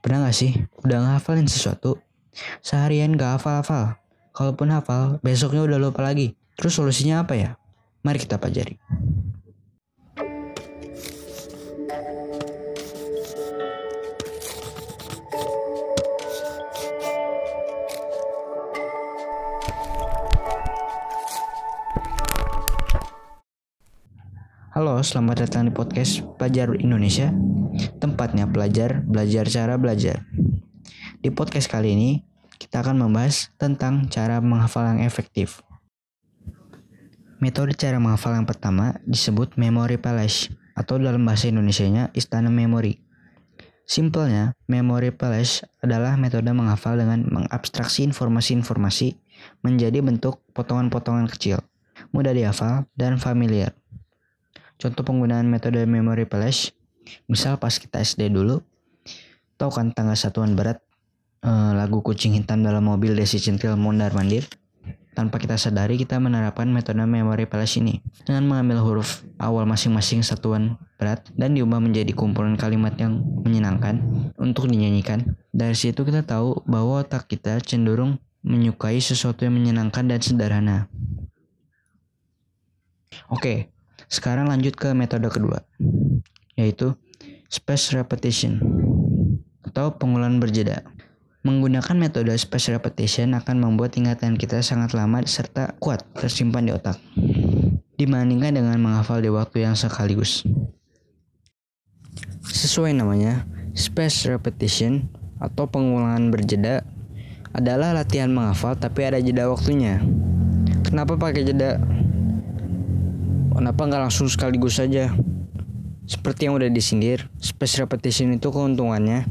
Pernah gak sih udah ngehafalin sesuatu? Seharian gak hafal-hafal. Kalaupun hafal, besoknya udah lupa lagi. Terus solusinya apa ya? Mari kita pelajari. Halo, selamat datang di podcast Pelajar Indonesia. Tempatnya pelajar belajar cara belajar. Di podcast kali ini, kita akan membahas tentang cara menghafal yang efektif. Metode cara menghafal yang pertama disebut memory palace atau dalam bahasa Indonesianya istana memori. Simpelnya, memory palace adalah metode menghafal dengan mengabstraksi informasi-informasi menjadi bentuk potongan-potongan kecil, mudah dihafal dan familiar. Contoh penggunaan metode memory palace, misal pas kita SD dulu, tahu kan tanggal satuan berat eh, lagu kucing hitam dalam mobil Desi Centil mondar mandir. Tanpa kita sadari kita menerapkan metode memory palace ini dengan mengambil huruf awal masing-masing satuan berat dan diubah menjadi kumpulan kalimat yang menyenangkan untuk dinyanyikan. Dari situ kita tahu bahwa otak kita cenderung menyukai sesuatu yang menyenangkan dan sederhana. Oke, sekarang lanjut ke metode kedua, yaitu space repetition atau pengulangan berjeda. Menggunakan metode space repetition akan membuat ingatan kita sangat lama serta kuat tersimpan di otak dibandingkan dengan menghafal di waktu yang sekaligus. Sesuai namanya, space repetition atau pengulangan berjeda adalah latihan menghafal tapi ada jeda waktunya. Kenapa pakai jeda? Kenapa nggak langsung sekaligus saja? Seperti yang udah disindir, space repetition itu keuntungannya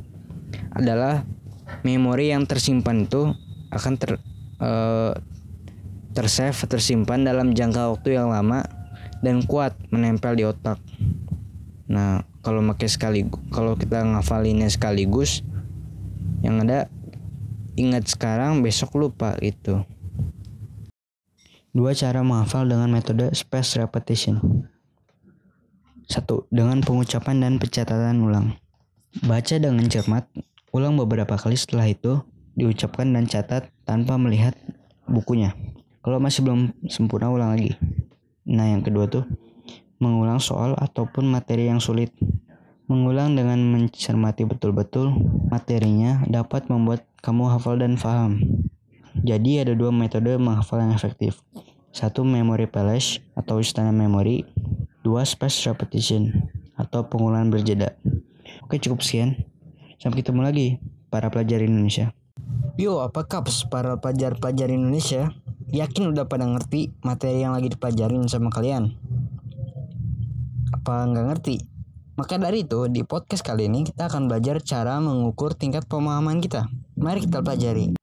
adalah memori yang tersimpan itu akan ter uh, tersave tersimpan dalam jangka waktu yang lama dan kuat menempel di otak. Nah, kalau pakai sekali kalau kita ngafalinnya sekaligus yang ada ingat sekarang besok lupa gitu. Dua cara menghafal dengan metode space repetition. Satu, dengan pengucapan dan pencatatan ulang. Baca dengan cermat, ulang beberapa kali setelah itu, diucapkan dan catat tanpa melihat bukunya. Kalau masih belum sempurna, ulang lagi. Nah, yang kedua tuh, mengulang soal ataupun materi yang sulit. Mengulang dengan mencermati betul-betul materinya dapat membuat kamu hafal dan paham. Jadi ada dua metode menghafal yang efektif. Satu memory palace atau istana memori. Dua space repetition atau pengulangan berjeda. Oke cukup sekian. Sampai ketemu lagi para pelajar Indonesia. Yo, apa kaps para pelajar-pelajar Indonesia? Yakin udah pada ngerti materi yang lagi dipelajarin sama kalian? Apa nggak ngerti? Maka dari itu, di podcast kali ini kita akan belajar cara mengukur tingkat pemahaman kita. Mari kita pelajari.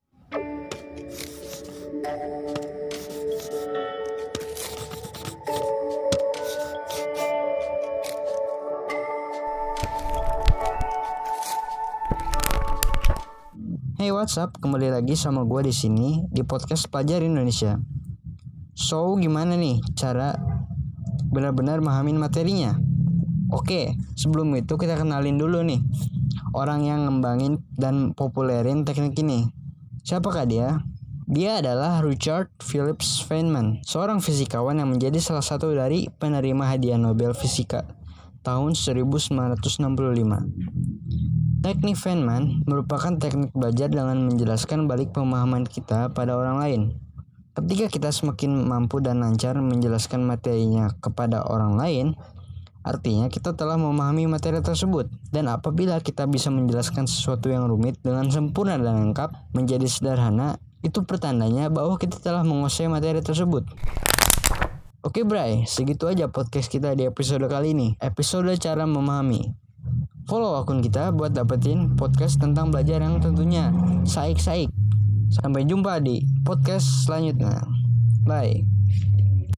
Hey what's up, kembali lagi sama gue di sini di podcast Pelajar Indonesia. So gimana nih cara benar-benar memahami materinya? Oke, sebelum itu kita kenalin dulu nih orang yang ngembangin dan populerin teknik ini. Siapakah dia? Dia adalah Richard Phillips Feynman, seorang fisikawan yang menjadi salah satu dari penerima hadiah Nobel Fisika tahun 1965. Teknik Feynman merupakan teknik belajar dengan menjelaskan balik pemahaman kita pada orang lain. Ketika kita semakin mampu dan lancar menjelaskan materinya kepada orang lain, artinya kita telah memahami materi tersebut. Dan apabila kita bisa menjelaskan sesuatu yang rumit dengan sempurna dan lengkap menjadi sederhana, itu pertandanya bahwa kita telah menguasai materi tersebut. Oke Bray, segitu aja podcast kita di episode kali ini. Episode cara memahami. Follow akun kita buat dapetin podcast tentang belajar yang tentunya saik-saik. Sampai jumpa di podcast selanjutnya. Bye.